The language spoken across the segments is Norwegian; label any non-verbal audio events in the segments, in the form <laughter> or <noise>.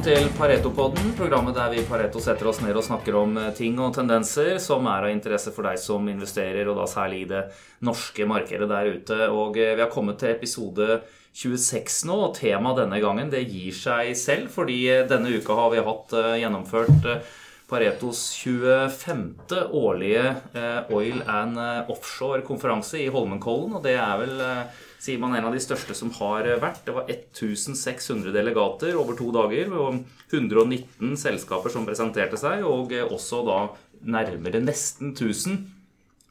Velkommen til Pareto-podden, programmet der vi i Pareto setter oss ned og snakker om eh, ting og tendenser som er av interesse for deg som investerer, og da særlig i det norske markedet der ute. Og eh, vi har kommet til episode 26 nå, og temaet denne gangen det gir seg selv, fordi eh, denne uka har vi hatt gjennomført Paretos 25. årlige oil and offshore-konferanse i Holmenkollen, og det er vel sier man en av de største som har vært. Det var 1600 delegater over to dager og 119 selskaper som presenterte seg, og også da nærmere nesten 1000.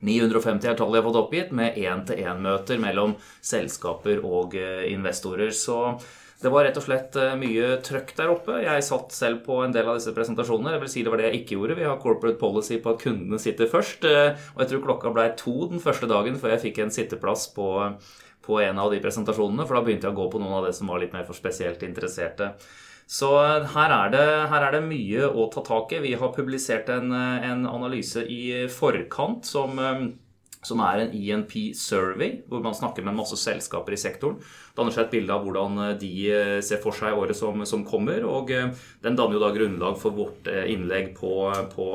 950 er tallet jeg har fått oppgitt, med én-til-én-møter mellom selskaper og eh, investorer. Så det var rett og slett eh, mye trøkk der oppe. Jeg satt selv på en del av disse presentasjonene. Jeg vil si det var det jeg ikke gjorde. Vi har corporate policy på at kundene sitter først. Eh, og jeg tror klokka ble to den første dagen før jeg fikk en sitteplass på på en av de presentasjonene, for da begynte jeg å gå på noen av det som var litt mer for spesielt interesserte. Så eh, her er, det, her er det mye å ta tak i. Vi har publisert en, eh, en analyse i forkant som, eh, som er en ENP survey, hvor man snakker med masse selskaper i sektoren. Danner seg et bilde av hvordan de ser for seg året som, som kommer. Og den danner jo da grunnlag for vårt innlegg på, på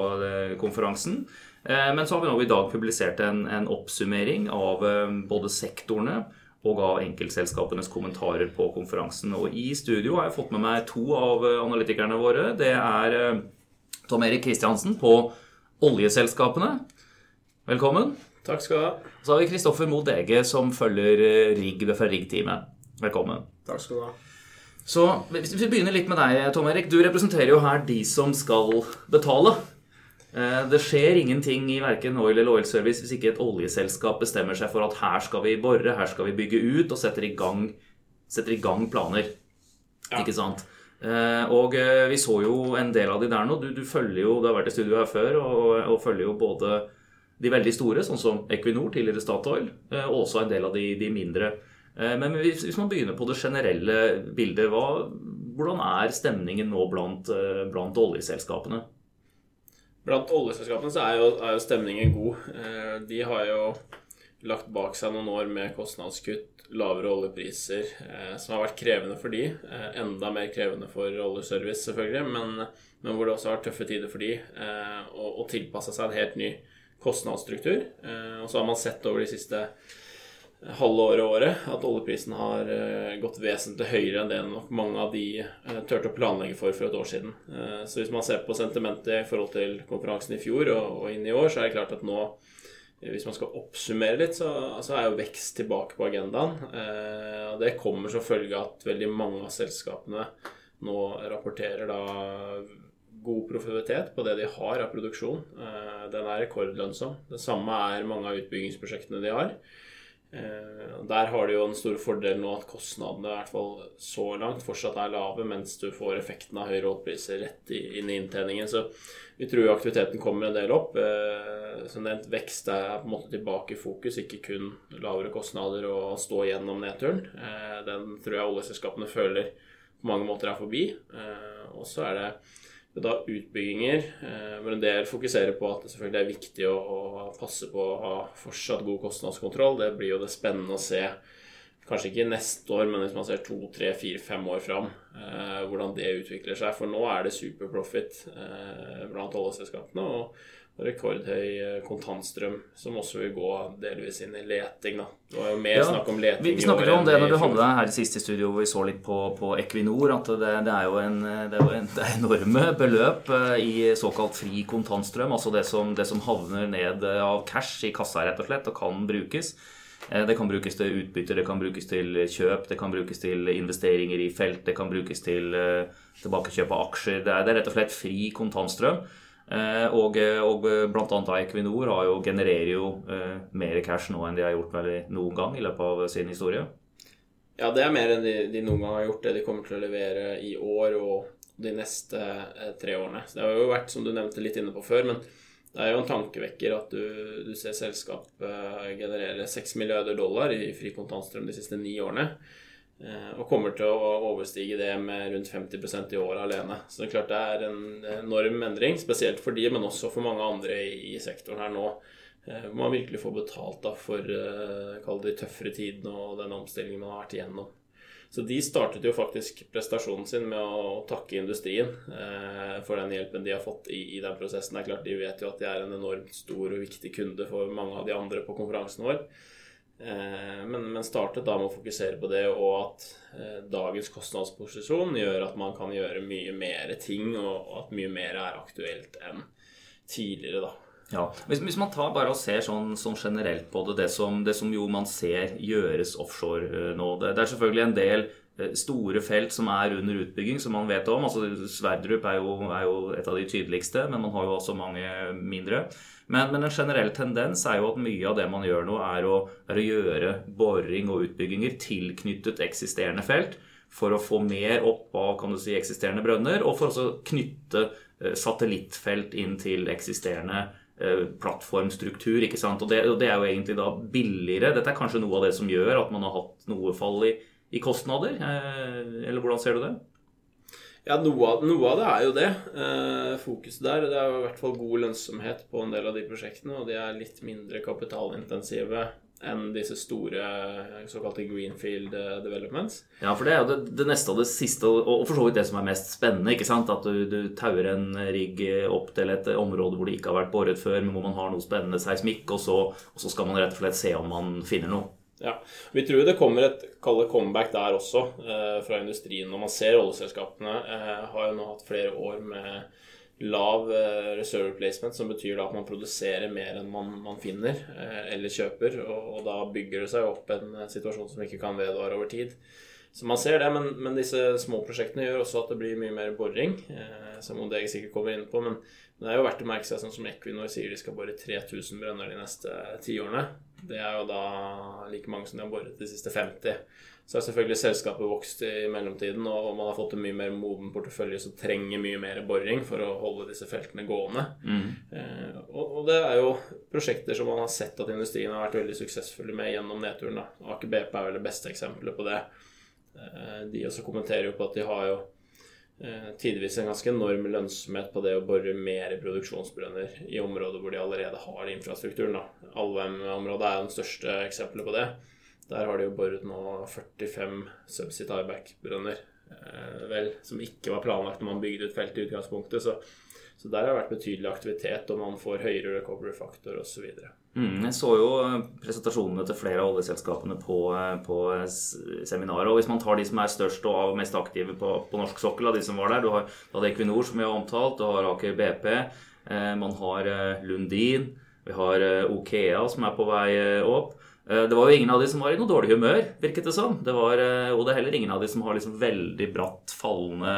konferansen. Men så har vi nå i dag publisert en, en oppsummering av både sektorene og ga enkeltselskapenes kommentarer på konferansen. Og i studio har jeg fått med meg to av eh, analytikerne våre. Det er eh, Tom Erik Kristiansen på oljeselskapene. Velkommen. Takk skal du ha. Så har vi Kristoffer Moe Dege som følger eh, rigg fra RIGG-teamet. Velkommen. Takk skal du ha. Så Hvis vi begynner litt med deg, Tom Erik. Du representerer jo her de som skal betale. Eh, det skjer ingenting i verken oil eller oil service hvis ikke et oljeselskap bestemmer seg for at her skal vi bore, her skal vi bygge ut, og setter i gang, setter i gang planer. Ja. Ikke sant? Eh, og eh, vi så jo en del av de der nå. Du, du følger jo, du har vært i studio her før, og, og, følger jo både de veldig store, sånn som Equinor, tidligere Statoil, og også en del av de, de mindre. Men hvis, hvis, man begynner på det generelle bildet, hva, hvordan er stemningen nå blant, blant oljeselskapene? Blant oljeselskapene så er jo, er jo, stemningen god. Eh, de har jo lagt bak seg noen år med kostnadskutt, lavere oljepriser, eh, som har vært krevende for de. Eh, enda mer krevende for oljeservice, selvfølgelig, men, men hvor det også har vært tøffe tider for de å, å tilpasse seg en helt ny kostnadsstruktur. Og så har man sett over de siste halve året året at oljeprisen har uh, gått vesentlig høyere enn det nok mange av de uh, turte å planlegge for for et år siden. Uh, så hvis man ser på sentimentet i forhold til konferansen i fjor og, inn i år, så er det klart at nå hvis man skal oppsummere litt, så, er jo vekst tilbake på agendaen. og Det kommer som følge av at veldig mange av selskapene nå rapporterer da god profilitet på det de har av produksjon. Den er rekordlønnsom. Det samme er mange av utbyggingsprosjektene de har. Eh, der har du jo en stor fordel nå at kostnadene i hvert fall så langt fortsatt er lave, mens du får effekten av høyere oljpriser rett inn i inntjeningen. Så vi tror jo aktiviteten kommer en del opp. Eh, som nevnt, vekst er på en måte tilbake i fokus, ikke kun lavere kostnader og stå gjennom nedturen. Eh, den tror jeg oljeselskapene føler på mange måter er forbi. Og så er det da utbygginger, Men hvor en del fokuserer på at det selvfølgelig er viktig å, å, passe på å ha fortsatt god kostnadskontroll. Det blir jo det spennende å se, kanskje ikke neste år, men hvis man ser to, tre, fire, fem år fram, eh, hvordan det utvikler seg. For nå er det superprofit eh, blant oljeselskapene. og rekordhøy eh, kontantstrøm, som også vil gå delvis inn i leting. da. Det var jo mer ja, snakk om leting Vi, vi snakket jo om det når du hadde deg her sist i studio, hvor vi så litt på, på Equinor. At det, det, er jo en, det er en, det er enorme beløp eh, i såkalt fri kontantstrøm. Altså det som, det som havner ned av cash i kassa, rett og slett, og kan brukes. Eh, det kan brukes til utbytte, det kan brukes til kjøp, det kan brukes til investeringer i felt, det kan brukes til tilbakekjøp av aksjer. Det er, det er rett og slett fri kontantstrøm. Eh, og, eh, og bl.a. Equinor har jo, genererer jo eh, mer cash nå enn de har gjort vel noen gang i løpet av sin historie. Ja, det er mer enn de, de, noen gang har gjort, det de kommer til å levere i år og de neste tre årene. Så det har jo vært, som du nevnte litt inne på før, men det er jo en tankevekker at du, du ser selskap generere 6 milliarder dollar i fri kontantstrøm de siste ni årene. Eh, og kommer til å overstige det med rundt 50% i året alene. Så det er klart det er en enorm endring, spesielt for de, men også for mange andre i, sektoren her nå. Eh, hvor man virkelig får betalt da for uh, de tøffere tidene og den omstillingen man har vært igjennom. Så de startet jo faktisk prestasjonen sin med å takke industrien eh, for den hjelpen de har fått i, den prosessen. Det er klart De vet jo at de er en enormt stor og viktig kunde for mange av de andre på konferansen vår. Eh, men, men, startet da med å fokusere på det, og at eh, dagens kostnadsposisjon gjør at man kan gjøre mye mer ting, og, og at mye mer er aktuelt enn tidligere, da. Ja, hvis, hvis, man tar bare og ser sånn, sånn generelt på det, det som, det som, jo man ser gjøres offshore uh, nå det, det, er selvfølgelig en del store felt som er under utbygging, som man vet om. altså Sverdrup er jo, er jo, et av de tydeligste, men man har jo også mange mindre. Men, men, en generell tendens er jo at mye av det man gjør nå, er å, er å gjøre boring og utbygginger tilknyttet eksisterende felt for å få mer opp av kan du si, eksisterende brønner, og for å knytte uh, satellittfelt inn til eksisterende Eh, plattformstruktur. ikke sant? Og det, og det, er jo egentlig da billigere. Dette er kanskje noe av det som gjør at man har hatt noe fall i, i kostnader. Eh, eller hvordan ser du det? Ja, noe av, noe av det er jo det. Eh, fokuset der. Det er i hvert fall god lønnsomhet på en del av de prosjektene, og de er litt mindre kapitalintensive enn disse store såkalte greenfield eh, developments. Ja, for det er jo det, det, neste og det siste, og for så vidt det som er mest spennende. ikke sant? At du, du tauer en rigg opp til et område hvor det ikke har vært boret før, men hvor man har noe spennende seismikk, og så, og så skal man rett og slett se om man finner noe. Ja, Vi tror det kommer et kallet comeback der også, eh, fra industrien. Når man ser oljeselskapene eh, har jo nå hatt flere år med lav eh, reserve replacement, som betyr da at man produserer mer enn man, man finner eh, eller kjøper. Og, og, da bygger det seg opp en eh, situasjon som ikke kan vedvare over tid. Så man ser det, men, men, disse små prosjektene gjør også at det blir mye mer boring. Eh, som Odeg sikkert kommer inn på. Men, men, det er jo verdt å merke seg sånn som Equinor sier de skal bore 3000 brønner de neste ti årene. Det er jo da like mange som de har boret de siste 50. Så har selvfølgelig selskapet vokst i mellomtiden, og man har fått en mye mer moden portefølje som trenger mye mer boring for å holde disse feltene gående. Mm. Eh, og, og, det er jo prosjekter som man har sett at industrien har vært veldig suksessfulle med gjennom nedturen. Da. Aker BP er vel det beste eksempelet på det. Eh, de også kommenterer jo på at de har jo tidvis en ganske enorm lønnsomhet på det å bore mer produksjonsbrønner i områder hvor de allerede har infrastrukturen. Alvheim-området er jo den største eksempelet på det. Der har de jo boret nå 45 subsea tieback-brønner, eh, vel, som ikke var planlagt når man bygde ut feltet i utgangspunktet. Så, så, der har det vært betydelig aktivitet, og man får høyere recovery-faktor osv. Mm, jeg så jo eh, presentasjonene til flere av oljeselskapene på, eh, på seminaret. og Hvis man tar de som er størst og mest aktive på, på norsk sokkel, av de som var der Du har, du har Equinor, som vi har omtalt, du har Aker BP, eh, man har Lundin, vi har Okea, som er på vei opp. Eh, det var jo ingen av de som var i noe dårlig humør, virket det som. Det var, eh, og det er heller ingen av de som har liksom veldig bratt fallende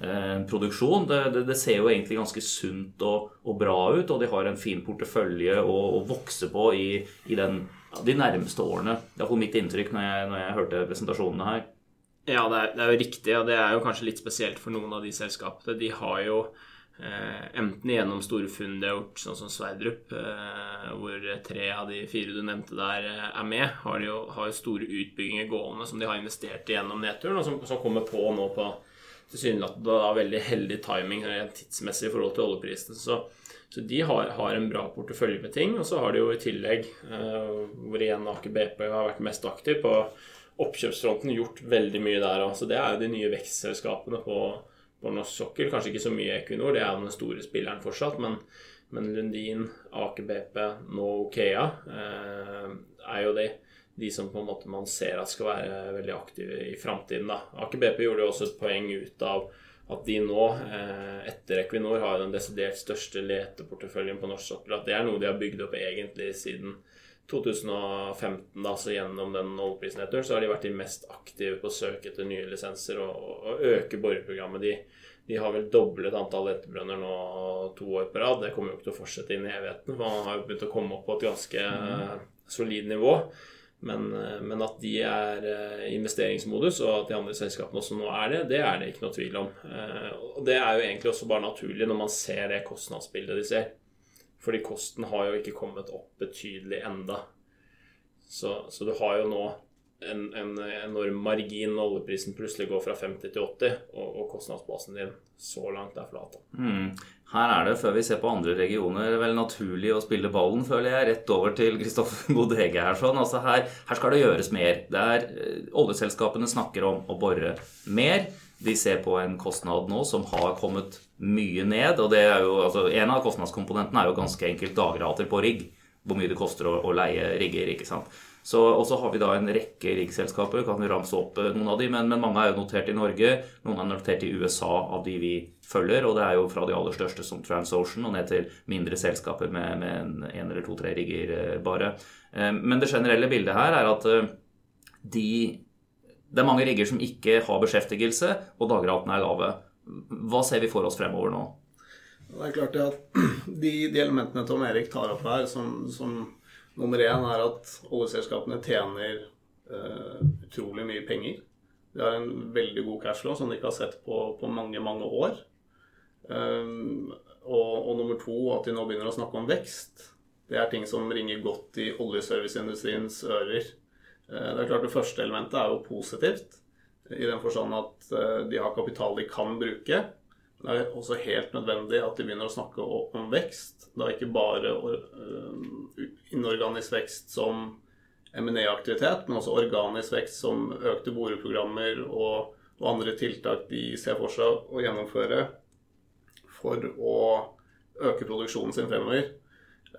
eh, produksjon. Det, det, det, ser jo egentlig ganske sunt og, og, bra ut, og de har en fin portefølje å, å vokse på i, i den, de nærmeste årene. Det er mitt inntrykk når jeg, når jeg hørte presentasjonene her. Ja, det er, det er, jo riktig, og det er jo kanskje litt spesielt for noen av de selskapene. De har jo enten gjennom store funn de har gjort, sånn som Sverdrup, eh, hvor tre av de fire du nevnte der eh, er med, har jo, har store utbygginger gående som de har investert i gjennom nedturen, og som, som kommer på nå på tilsynelatende veldig heldig timing tidsmessig i forhold til oljeprisen. Så, så de har, har, en bra portefølje med ting. Og så har de jo i tillegg, hvor igjen Aker BP har vært mest aktiv på oppkjøpsfronten, gjort veldig mye der òg. Så det er jo de nye vekstselskapene på på norsk sokkel. Kanskje ikke så mye Equinor, det er den store spilleren fortsatt. Men, men Lundin, Aker BP, nå Okea eh, er jo de, de som på en måte man ser at skal være veldig aktive i framtiden. Aker BP gjorde jo også et poeng ut av at de nå, eh, etter Equinor, har den desidert største leteporteføljen på norsk sokkel. At det er noe de har bygd opp egentlig siden 2015, da, så gjennom den oljeprisnedturen, så har de vært de mest aktive på å søke etter nye lisenser og, og øke boreprogrammet. De, de, har vel doblet antall letebrønner nå to år på rad. Det kommer jo ikke til å fortsette inn i evigheten, for man har jo begynt å komme opp på et ganske mm. solid nivå. Men, men, at de er eh, investeringsmodus, og at de andre selskapene også nå er det, det er det ikke noe tvil om. Eh, og det er jo egentlig også bare naturlig når man ser det kostnadsbildet de ser. Fordi kosten har jo ikke kommet opp betydelig enda. Så, så du har jo nå en, en, enorm margin når oljeprisen plutselig går fra 50 til 80, og, og kostnadsbasen din så langt er flat. Mm. her er det, før vi ser på andre regioner, vel naturlig å spille ballen, føler jeg, rett over til Kristoffer <laughs> Godhege her. sånn. Altså her, her, skal det gjøres mer. Det er, eh, oljeselskapene snakker om å bore mer. De ser på en kostnad nå som har kommet mye ned. og det er jo, altså En av kostnadskomponentene er jo ganske enkelt dagrater på rigg. Hvor mye det koster å, å leie rigger. ikke sant? og så har vi da en rekke riggselskaper, kan vi ramse opp eh, noen av de, men, men, mange er jo notert i Norge. Noen er notert i USA av de vi følger, og det er jo fra de aller største som TransOcean og ned til mindre selskaper med, med en, en, eller to-tre rigger eh, bare. Eh, men det generelle bildet her er at de Det er mange rigger som ikke har beskjeftigelse, og dagratene er lave. Hva ser vi for oss fremover nå? Det er klart at <clears throat> de, de elementene Tom Erik tar opp her, som, som Nummer én er at oljeselskapene tjener uh, utrolig mye penger. De har en veldig god cashflow som de ikke har sett på, på mange, mange år. Um, og, og, nummer to at de nå begynner å snakke om vekst. Det er ting som ringer godt i oljeserviceindustriens ører. Uh, det er klart Det første elementet er jo positivt, i den forstand at uh, de har kapital de kan bruke. Det er også helt nødvendig at de begynner å snakke om vekst. Er ikke bare eh, inorganisk vekst som M&A-aktivitet, men også organisk vekst som økte boreprogrammer og, og, andre tiltak de ser for seg å gjennomføre for å øke produksjonen sin fremover.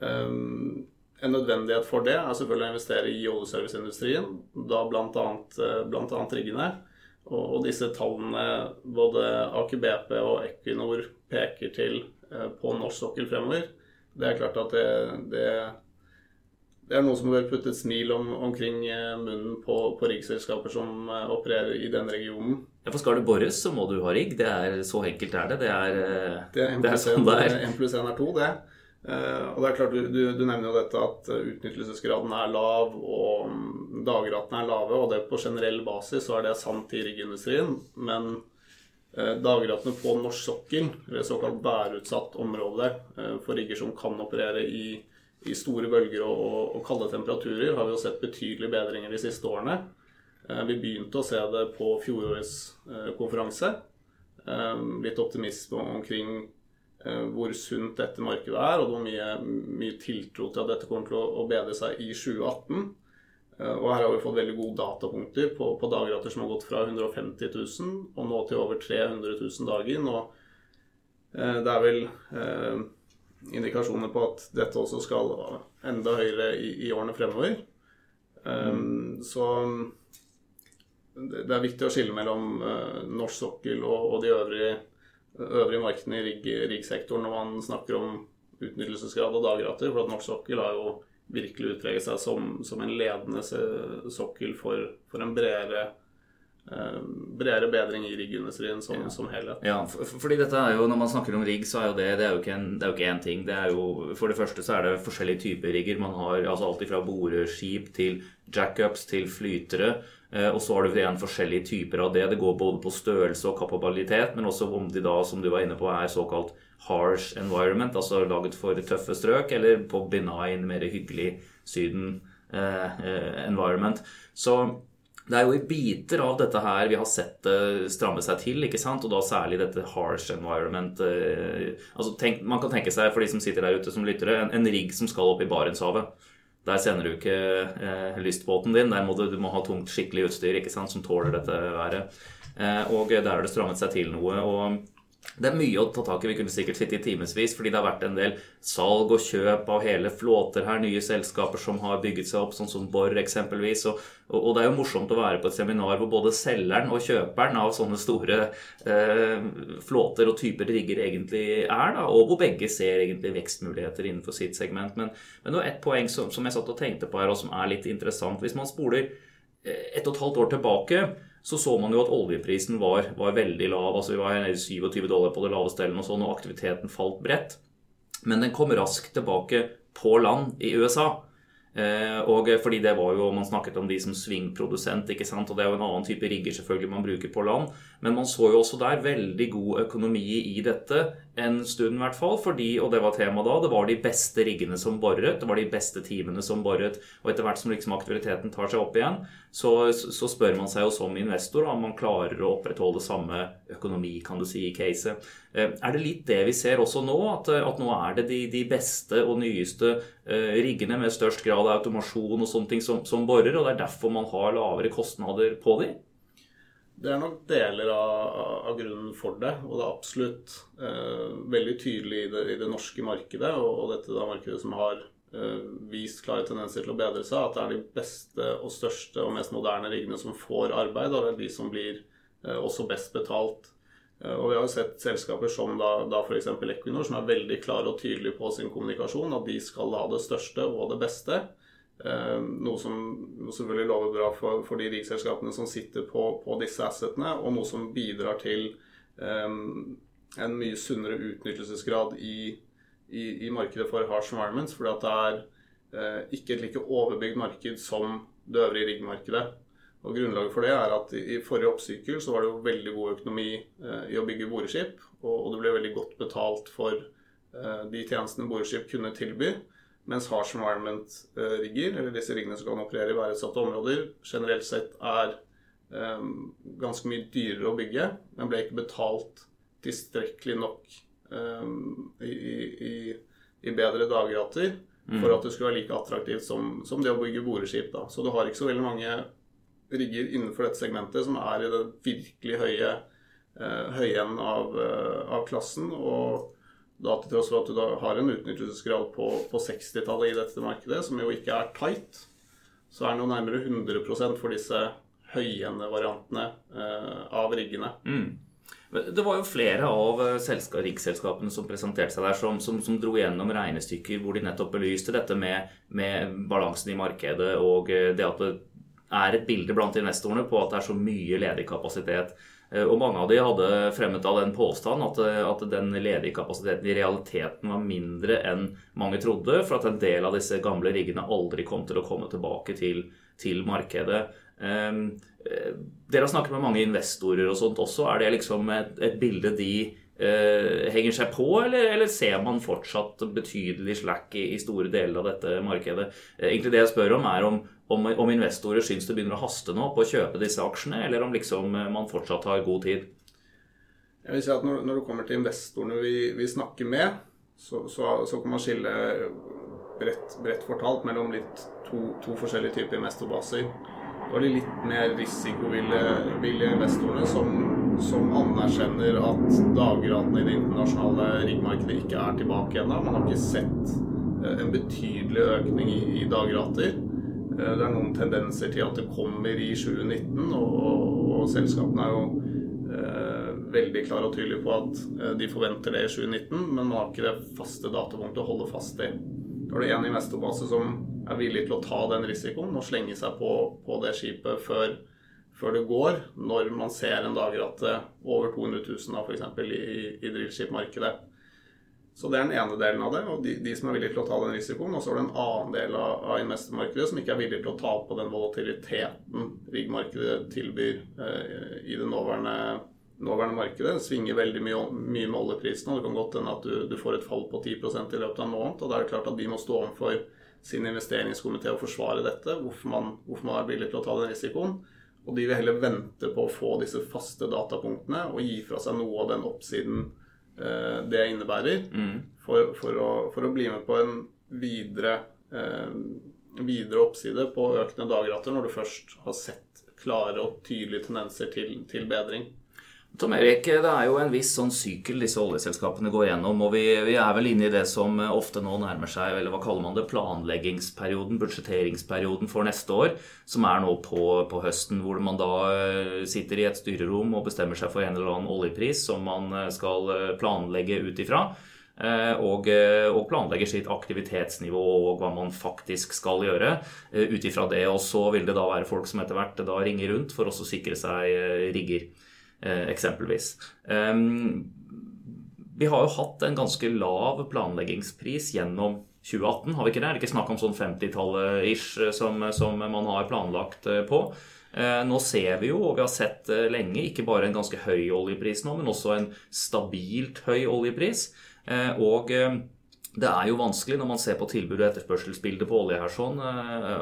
Um, en nødvendighet for det er selvfølgelig å investere i oljeserviceindustrien, da bl.a. Riggene. Og, disse tallene, både Aker BP og Equinor peker til eh, på norsk sokkel fremover, det er klart at det, det, det er noe som bør putte et smil om, omkring eh, munnen på, på riggselskaper som eh, opererer i den regionen. Ja, For skal det bores, så må du ha rigg. Det er Så enkelt er det. Det er, det er, det er sånn det er. 1 pluss 1 er 2, det. Uh, og det er klart, du, du, nevner jo dette at utnyttelsesgraden er lav og um, dagratene er lave. Og det på generell basis så er det sant i riggindustrien. Men uh, dagratene på norsk sokkel, ved såkalt værutsatt område for rigger som kan operere i, i store bølger og, og, kalde temperaturer, har vi jo sett betydelige bedringer de siste årene. vi begynte å se det på fjorårets konferanse. litt optimisme omkring Eh, hvor sunt dette markedet er, og det var mye, mye tiltro til at dette kommer til å, bedre seg i 2018. Eh, og her har vi fått veldig gode datapunkter på, på dagrater som har gått fra 150 000 og nå til over 300 000 dager. Og eh, det er vel eh, indikasjoner på at dette også skal enda høyere i, i årene fremover. Um, så det er viktig å skille mellom uh, norsk sokkel og, og de øvrige øvrige markedene i riggsektoren når man snakker om utnyttelsesgrad og dagrater. For at norsk sokkel har jo virkelig utpreget seg som, som en ledende sokkel for, for en bredere bredere bedring i riggindustrien som, ja. som, helhet. Ja, for, fordi dette er jo, Når man snakker om rigg, så er jo det det er jo ikke en, det ikke én ting. det er jo, For det første så er det forskjellige typer rigger. Man har altså alt fra boreskip til jackups til flytere. Eh, og så har du igjen forskjellige typer av det. Det går både på størrelse og kapabilitet, men også om de da, som du var inne på, er såkalt harsh environment, altså laget for tøffe strøk, eller på benign, mer hyggelig Syden eh, eh, environment. Så det er jo i biter av dette her vi har sett det stramme seg til, ikke sant? og da særlig dette harsh environment. altså tenk, Man kan tenke seg, for de som sitter der ute som lyttere, en, en rigg som skal opp i Barentshavet. Der sender du ikke eh, lystbåten din. Der må du, du må ha tungt, skikkelig utstyr ikke sant, som tåler dette været. Eh, og der har det strammet seg til noe. og det er mye å ta tak i. Vi kunne sikkert sitte i timevis, fordi det har vært en del salg og kjøp av hele flåter her. Nye selskaper som har bygget seg opp, sånn som Borr eksempelvis. Og, og, det er jo morsomt å være på et seminar hvor både selgeren og kjøperen av sånne store eh, flåter og typer rigger egentlig er, da, og hvor begge ser egentlig vekstmuligheter innenfor sitt segment. Men, men det var ett poeng som, som jeg satt og tenkte på her, og som er litt interessant. Hvis man spoler eh, ett og et halvt år tilbake så så man jo at oljeprisen var, var veldig lav. altså Vi var nede i 27 dollar på det laveste eller noe sånt, og aktiviteten falt bredt. Men den kom raskt tilbake på land i USA. Eh, og fordi det var jo, Man snakket om de som svingprodusent, ikke sant? og det er jo en annen type rigger selvfølgelig man bruker på land. Men man så jo også der veldig god økonomi i dette en stund, i hvert fall. Fordi, og det var tema da, det var de beste riggene som boret, det var de beste timene som boret. Og etter hvert som liksom aktiviteten tar seg opp igjen, så, så spør man seg jo som investor om man klarer å opprettholde samme økonomi, kan du si, i caset. Er det litt det vi ser også nå? At, at nå er det de, de, beste og nyeste riggene med størst grad av automasjon og sånne ting som, som borer, og det er derfor man har lavere kostnader på de? Det er nok deler av, av, grunnen for det. Og det er absolutt eh, veldig tydelig i det, i det, norske markedet, og, og dette da markedet som har eh, vist klare tendenser til å bedre seg, at det er de beste og største og mest moderne riggene som får arbeid, og det er de som blir eh, også best betalt. Eh, og Vi har jo sett selskaper som da, da f.eks. Equinor, som er veldig klare og tydelige på sin kommunikasjon, at de skal ha det største og det beste. Eh, noe som selvfølgelig lover bra for, for de rikselskapene som sitter på, på, disse assetene, og noe som bidrar til um, en mye sunnere utnyttelsesgrad i, i, i, markedet for harsh environments, fordi det er uh, ikke et like overbygd marked som det øvrige riggmarkedet. Og Grunnlaget for det er at i forrige oppsykkel så var det jo veldig god økonomi uh, i å bygge boreskip, og, og, det ble veldig godt betalt for uh, de tjenestene boreskip kunne tilby. Mens harsh environment-rigger, eller disse riggene som kan operere i værutsatte områder, generelt sett er ganske mye dyrere å bygge, men ble ikke betalt tilstrekkelig nok i, i, i, bedre dagrater mm. for at det skulle være like attraktivt som, som det å bygge boreskip. Da. Så du har ikke så veldig mange rigger innenfor dette segmentet som er i det virkelig høye, eh, høyen av, uh, av klassen. og da til tross for at du da har en utnyttelsesgrad på, på 60-tallet i dette markedet, som jo ikke er tight, så er den jo nærmere 100 for disse høyende variantene eh, av riggene. Mm. Det var jo flere av eh, riggselskapene som presenterte seg der, som, som, som, dro gjennom regnestykker hvor de nettopp belyste dette med, med, balansen i markedet og eh, det at er et bilde blant investorene på at det er så mye ledig kapasitet. Eh, og mange av de hadde fremmet av den påstand at, eh, at, den ledige kapasiteten i realiteten var mindre enn mange trodde, for at en del av disse gamle riggene aldri kom til å komme tilbake til, til markedet. Um, dere har snakket med mange investorer og sånt også. Er det liksom et, et bilde de uh, henger seg på, eller, eller, ser man fortsatt betydelig slack i, i, store deler av dette markedet? Uh, egentlig det jeg spør om, er om om, om, investorer syns det begynner å haste nå på å kjøpe disse aksjene, eller om liksom eh, man fortsatt har god tid? Jeg vil si at Når, når det kommer til investorene vi, vi snakker med, så, så, så, kan man skille bredt, bredt fortalt mellom litt to, to, forskjellige typer investorbaser. Da er de litt mer risikovillige investorene som, som, anerkjenner at dagratene i det internasjonale riggmarkedet ikke er tilbake ennå. Man har ikke sett eh, en betydelig økning i, i dagrater. Eh, det er noen tendenser til at det kommer i 2019, og, og, selskapene er jo eh, veldig klare og tydelige på at eh, de forventer det i 2019, men man har ikke det faste datapunktet å holde fast i. Da er det en investorbase som er villig til å ta den risikoen og slenge seg på, på det skipet før, før, det går, når man ser en dagrate over 200 000 f.eks. i, i drillskipmarkedet. Så det er den ene delen av det, og de, de som er villige til å ta den risikoen. Og så er det en annen del av, av investormarkedet som ikke er villig til å ta på den volatiliteten riggmarkedet tilbyr eh, i det nåværende, nåværende, markedet. Det svinger veldig mye, mye med oljeprisen, og det kan godt hende at du, du, får et fall på 10% i løpet av en måned. Og da er det klart at de må stå overfor sin investeringskomité og forsvare dette, hvorfor man, hvorfor man er villig til å ta den risikoen. Og de vil heller vente på å få disse faste datapunktene og gi fra seg noe av den oppsiden Eh, det innebærer, mm. for, for, å, for, å, bli med på en videre, eh, videre oppside på økende dagrater når du først har sett klare og tydelige tendenser til, til bedring. Tom Erik, det er jo en viss sånn sykkel disse oljeselskapene går gjennom. Og vi, vi, er vel inne i det som ofte nå nærmer seg eller hva kaller man det, planleggingsperioden, budsjetteringsperioden for neste år. Som er nå på, på, høsten, hvor man da eh, sitter i et styrerom og bestemmer seg for en eller annen oljepris som man eh, skal eh, planlegge ut ifra. Og, og planlegger sitt aktivitetsnivå og hva man faktisk skal gjøre ut ifra det. Og så vil det da være folk som etter hvert da ringer rundt for også å sikre seg rigger. Eh, eksempelvis. Vi har jo hatt en ganske lav planleggingspris gjennom 2018, har vi ikke det? Er det ikke snakk om sånn 50-tallet-ish eh, som, som, man har planlagt eh, på? Nå ser vi jo, og vi har sett lenge, ikke bare en ganske høy oljepris nå, men også en stabilt høy oljepris. Og det er jo vanskelig når man ser på tilbud- og etterspørselsbildet på olje her sånn,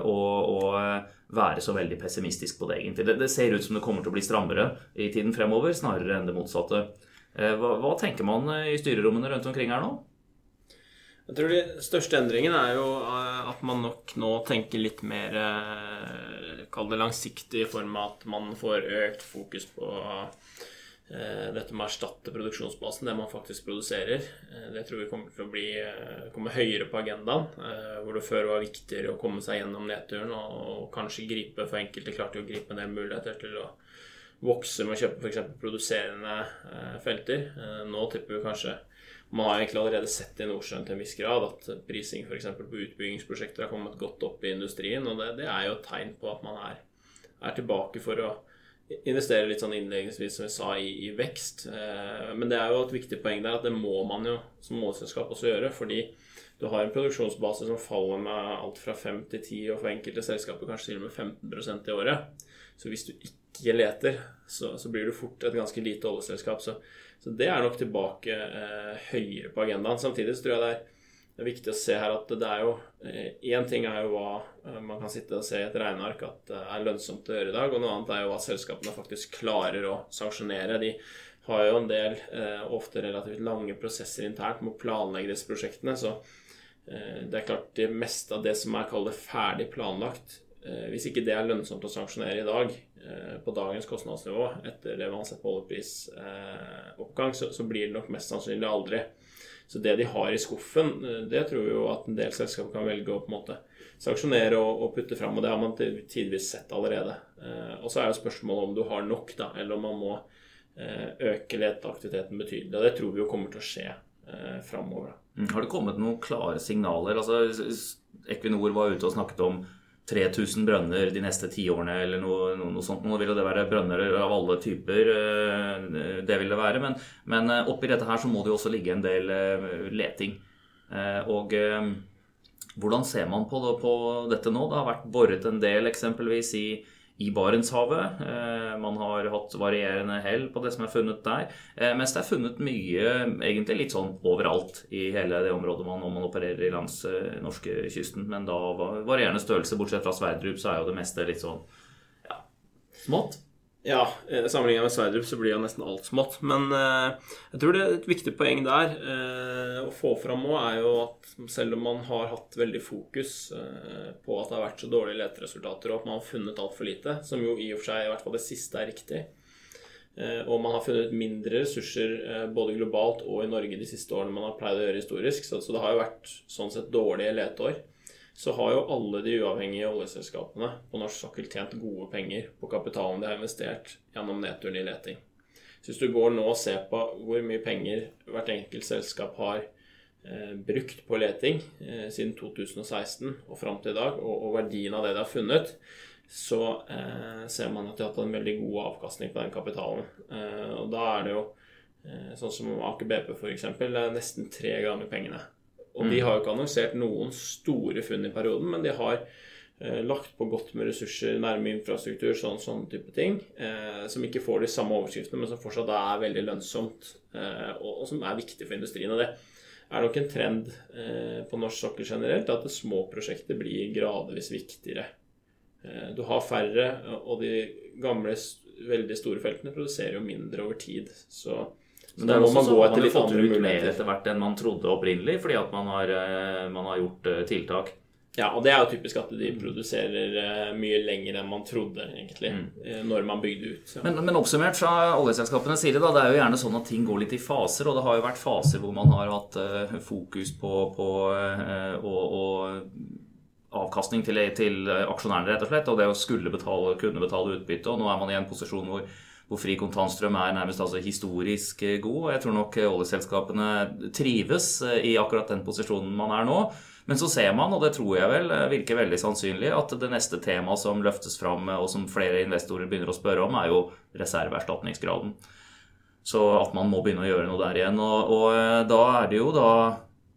å være så veldig pessimistisk på det, egentlig. Det, det, ser ut som det kommer til å bli strammere i tiden fremover, snarere enn det motsatte. Hva, hva tenker man i styrerommene rundt omkring her nå? Jeg tror de største endringene er jo at man nok nå tenker litt mer Kall det langsiktig i form av at man får økt fokus på Eh, dette med å erstatte produksjonsbasen, det man faktisk produserer, eh, det tror vi kommer til å bli, kommer komme høyere på agendaen. Hvor det før var viktigere å komme seg gjennom nedturen og kanskje gripe For enkelte klarte å gripe en del muligheter til å vokse med å kjøpe f.eks. produserende felter. Nå tipper vi kanskje Man har egentlig allerede sett i Nordsjøen til en viss grad at prising f.eks. på utbyggingsprosjekter har kommet godt opp i industrien, og det, det er jo et tegn på at man er, er tilbake for å investere litt sånn innledningsvis, som vi sa, i, i, vekst. Eh, men det er jo et viktig poeng der at det må man jo som målselskap også gjøre. Fordi du har en produksjonsbase som faller med alt fra 5 til 10, og for enkelte selskaper kanskje til og med 15 i året. Så hvis du ikke leter, så, så blir du fort et ganske lite oljeselskap. Så, så det er nok tilbake eh, høyere på agendaen. Samtidig så tror jeg det er det er viktig å se her at det er jo Én eh, ting er jo hva eh, man kan sitte og se i et regneark at det er lønnsomt å gjøre i dag, og noe annet er jo hva selskapene faktisk klarer å sanksjonere. De har jo en del, eh, ofte relativt lange prosesser internt med å planlegge disse prosjektene. Så det er klart det meste av det som er kalt ferdig planlagt Hvis ikke det er lønnsomt å sanksjonere i dag, på dagens kostnadsnivå, etter det man har sett på oljeprisoppgang, så blir det nok mest sannsynlig aldri. Så det de har i skuffen, eh, det tror vi jo at en del selskap kan velge å på en måte sanksjonere og, og putte fram. Og det har man tidvis sett allerede. Eh, og så er jo spørsmålet om du har nok, da, eller om man må eh, øke leteaktiviteten betydelig. Og det tror vi jo kommer til å skje framover. Mm. Har det kommet noen klare signaler? Altså, Equinor var ute og snakket om 3000 brønner de neste ti årene eller noe, noe, noe, sånt. Nå vil det være brønner av alle typer. Eh, det vil det være. Men, men eh, oppi dette her så må det jo også ligge en del eh, leting. Og hvordan ser man på, det, på dette nå? Det har vært boret en del eksempelvis i i Barentshavet. Eh, man har hatt varierende hell på det som er funnet der. Eh, mens det er funnet mye egentlig litt sånn overalt i hele det området man, man opererer i langs eh, norskekysten. Men da varierende størrelse. Bortsett fra Sverdrup så er jo det meste litt sånn ja, smått. Ja, eh, sammenlignet med Sverdrup så blir jo nesten alt smått. Men eh, jeg tror det er et viktig poeng der eh, å få fram nå, er jo at selv om man har hatt veldig fokus på at det har vært så dårlige leteresultater, og at man har funnet altfor lite, som jo i og for seg i hvert fall det siste er riktig, og man har funnet mindre ressurser både globalt og i Norge de siste årene man har pleid å gjøre historisk, så det har jo vært sånn sett dårlige leteår så har jo alle de uavhengige oljeselskapene på norsk sokkel tjent gode penger på kapitalen de har investert gjennom nedturen i leting. Så hvis du går nå og ser på hvor mye penger hvert enkelt selskap har eh, brukt på leting eh, siden 2016 og fram til i dag, og, og, verdien av det de har funnet, så eh, ser man at de har hatt en veldig god avkastning på den kapitalen. Eh, og da er det jo eh, sånn som Aker BP f.eks. nesten tre ganger pengene. Og de mm. har jo ikke annonsert noen store funn i perioden, men de har eh, lagt på godt med ressurser nærme infrastruktur, sånn, sånn type ting, eh, som ikke får de samme overskriftene, men som fortsatt er veldig lønnsomt, eh, og, og, som er viktig for industrien. Og det er nok en trend eh, på norsk sokkel generelt at små prosjekter blir gradvis viktigere. Eh, du har færre, og de gamle, veldig store feltene produserer jo mindre over tid. så men det er også sånn etter man har fått ut mer etter hvert enn man trodde opprinnelig, fordi at man har, eh, man har gjort eh, tiltak. Ja, og det er jo typisk at de produserer eh, mye lenger enn man trodde, egentlig, mm. når man bygde ut. Ja. Men, men, oppsummert fra oljeselskapenes side, da, det er jo gjerne sånn at ting går litt i faser, og det har jo vært faser hvor man har hatt uh, fokus på, på uh, og, og avkastning til, til, aksjonærene, rett og slett, og det å skulle betale, kunne betale utbytte, og nå er man i en posisjon hvor hvor fri kontantstrøm er nærmest altså historisk eh, god. Jeg tror nok eh, oljeselskapene trives eh, i akkurat den posisjonen man er nå. Men så ser man, og det tror jeg vel virker veldig sannsynlig, at det neste temaet som løftes fram, og som flere investorer begynner å spørre om, er jo reserveerstatningsgraden. Så at man må begynne å gjøre noe der igjen. Og, og da er det jo da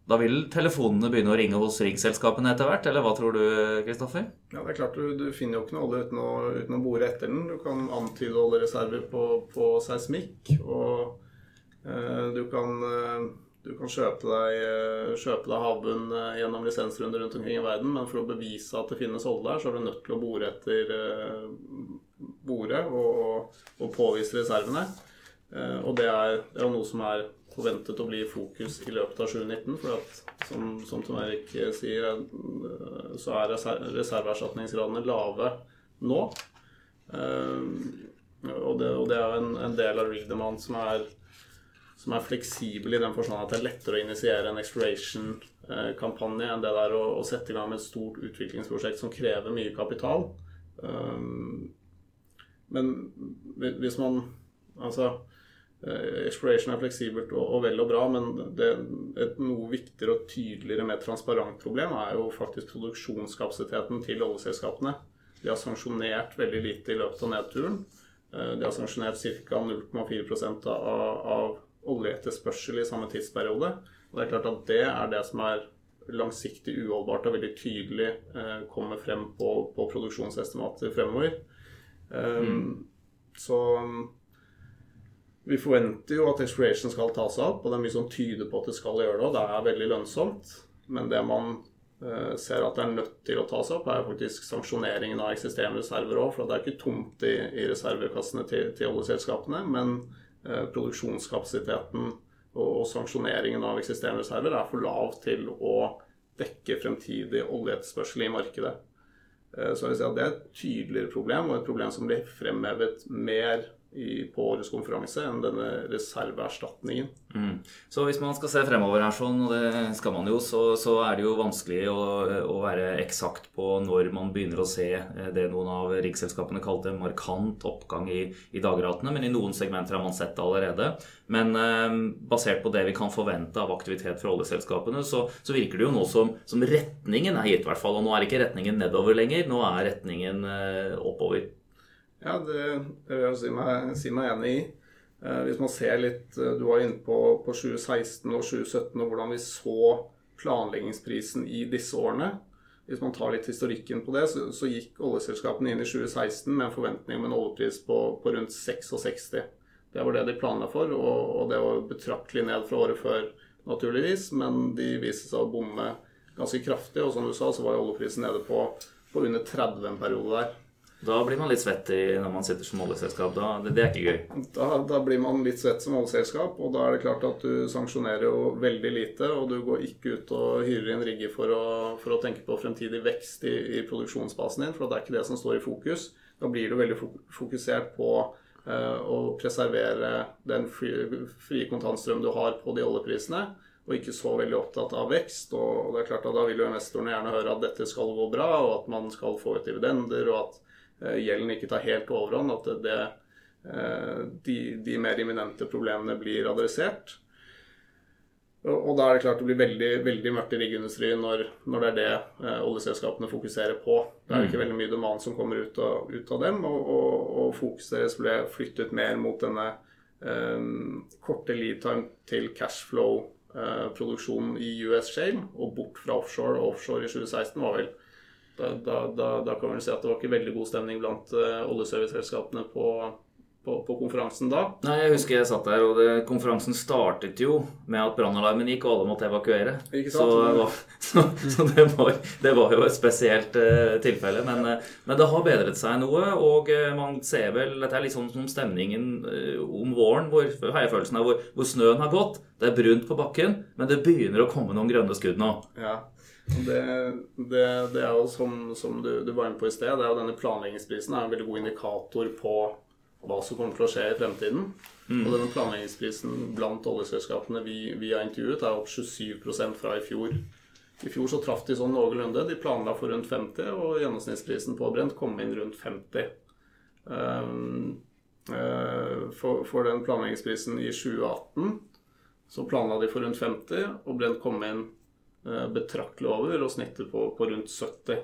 da vil telefonene begynne å ringe hos ringselskapene etter hvert, eller hva tror du, Kristoffer? Ja, det er klart du, du finner jo ikke noe olje uten å, uten å, bore etter den. Du kan antyde oljereserver på, på seismikk, og eh, du kan eh, du kan kjøpe deg, eh, kjøpe deg havbunn eh, gjennom lisensrunder rundt omkring i verden, men for å bevise at det finnes olje der, så er du nødt til å bore etter og, og, og påvise reservene. Eh, og det er, det er noe som er forventet å bli i fokus i løpet av 2019. For at, som, som Tom Erik sier, eh, så er reserveerstatningsgradene lave nå. Og det, og det er en, en, del av rig demand som er, som er fleksibel i den forstand at det er lettere å initiere en exploration-kampanje enn det der å, å, sette i gang med et stort utviklingsprosjekt som krever mye kapital. Men hvis man Altså Eh, exploration er fleksibelt og, og, vel og bra, men det, et noe viktigere og tydeligere, mer transparent problem er jo faktisk produksjonskapasiteten til oljeselskapene. De har sanksjonert veldig lite i løpet av nedturen. Eh, de har sanksjonert ca. 0,4% av, av oljeetterspørsel i samme tidsperiode. Og det er klart at det er det som er langsiktig uholdbart og veldig tydelig eh, kommer frem på, på produksjonsestimater fremover. Um, mm. Så vi forventer jo at exploration skal ta seg opp, og det er mye som tyder på at det skal gjøre det. Og det er veldig lønnsomt. Men det man uh, ser at det er nødt til å ta seg opp, er faktisk sanksjoneringen av eksisterende reserver òg. For det er ikke tomt i, i reservekassene til, til oljeselskapene. Men uh, produksjonskapasiteten og, og, sanksjoneringen av eksisterende reserver er for lav til å dekke fremtidig oljeetterspørsel i markedet. Uh, så jeg vil si at Det er et tydeligere problem, og et problem som blir fremhevet mer i, på årets konferanse enn denne reserveerstatningen. Mm. Så hvis man skal se fremover her, sånn, og det skal man jo, så, så er det jo vanskelig å, å, være eksakt på når man begynner å se eh, det noen av riksselskapene kalte markant oppgang i, i dagratene. Men i noen segmenter har man sett det allerede. Men eh, basert på det vi kan forvente av aktivitet fra oljeselskapene, så, så virker det jo nå som, som, retningen er gitt, i hvert fall. Og nå er ikke retningen nedover lenger, nå er retningen eh, oppover. Ja, det, vil jeg si meg, si meg enig i. Eh, hvis man ser litt eh, Du var inne på, på 2016 og 2017 og hvordan vi så planleggingsprisen i disse årene. Hvis man tar litt historikken på det, så, så gikk oljeselskapene inn i 2016 med en forventning om en oljepris på, på rundt 66. Det var det de planla for, og, og, det var betraktelig ned fra året før, naturligvis. Men de viste seg å bomme ganske kraftig, og som du sa, så var oljeprisen nede på, på under 30 en periode der. Da blir man litt svett når man sitter som oljeselskap. Da, det, det, er ikke gøy. Da, da, blir man litt svett som oljeselskap, og da er det klart at du sanksjonerer jo veldig lite. Og du går ikke ut og hyrer inn rigger for for å tenke på fremtidig vekst i, i, produksjonsbasen din, for det er ikke det som står i fokus. Da blir du veldig fokusert på eh, å preservere den frie, kontantstrøm du har på de oljeprisene og ikke så veldig opptatt av vekst. Og det er klart at Da vil jo investorene gjerne høre at dette skal gå bra, og at man skal få ut dividender, og at gjelden ikke tar helt overhånd, at det, eh, de, de, mer imminente problemene blir adressert. Og, da er det klart det blir veldig, veldig mørkt i riggindustrien når, når, det er det eh, oljeselskapene fokuserer på. Det er ikke mm. veldig mye demand som kommer ut av, ut av dem, og, og, og fokuset deres ble flyttet mer mot denne eh, korte lead time til cashflow-produksjonen eh, i US Shale, og bort fra offshore. Og offshore i 2016 var vel da, da, da, da, kan man si at det var ikke veldig god stemning blant uh, oljeserviceselskapene på, på, på, konferansen da. Nei, Jeg husker jeg satt der, og det, konferansen startet jo med at brannalarmen gikk, og alle måtte evakuere. Ikke sant? Så, <laughs> så, så det, var, det, var, jo et spesielt uh, tilfelle. Men, uh, men, det har bedret seg noe, og man ser vel Dette er litt sånn som stemningen om våren, hvor, har er hvor, hvor snøen har gått. Det er brunt på bakken, men det begynner å komme noen grønne skudd nå. Ja. Det, det, det, er jo som, som du, du, var inne på i sted, det er jo denne planleggingsprisen er en veldig god indikator på hva som kommer til å skje i fremtiden. Mm. Og denne planleggingsprisen blant oljeselskapene vi, vi, har intervjuet, er opp 27% fra i fjor. I fjor så traff de sånn noenlunde. De planla for rundt 50, og gjennomsnittsprisen på brent kom inn rundt 50. Um, uh, for, for, den planleggingsprisen i 2018 så planla de for rundt 50, og brent kom inn Eh, betraktelig over, og snittet på, på, rundt 70.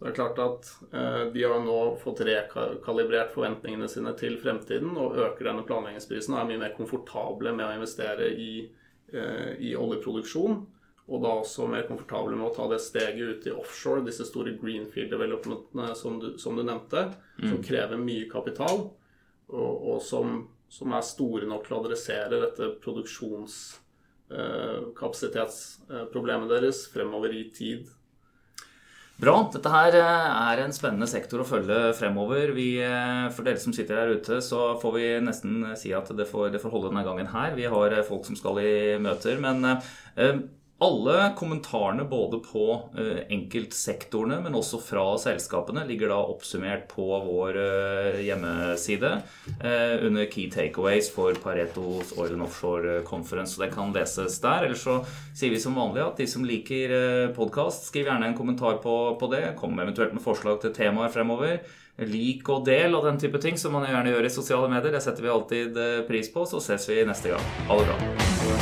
Så det er klart at eh, de har nå fått rekalibrert forventningene sine til fremtiden og øker denne planleggingsprisen og er mye mer komfortable med å investere i, eh, i oljeproduksjon. Og da også mer komfortable med å ta det steget ut i offshore, disse store greenfield developmentene som du, som du nevnte, mm. som krever mye kapital, og, og som, som, er store nok til å adressere dette produksjonskapasitetsproblemet Eh, deres fremover i tid. Bra. Dette her er en spennende sektor å følge fremover. Vi, for dere som sitter her ute, så får vi nesten si at det får, det får holde denne gangen her. Vi har folk som skal i møter. Men alle kommentarene både på uh, enkeltsektorene, men også fra selskapene, ligger da oppsummert på vår uh, hjemmeside uh, under Key Takeaways for Paretos Oil and Offshore Conference. Så det kan leses der. Eller så sier vi som vanlig at de som liker podkast, skriv gjerne en kommentar på, på det. Kom eventuelt med forslag til temaer fremover. Lik og del og den type ting som man gjerne gjør i sosiale medier. Det setter vi alltid pris på. Så ses vi neste gang. Ha det bra.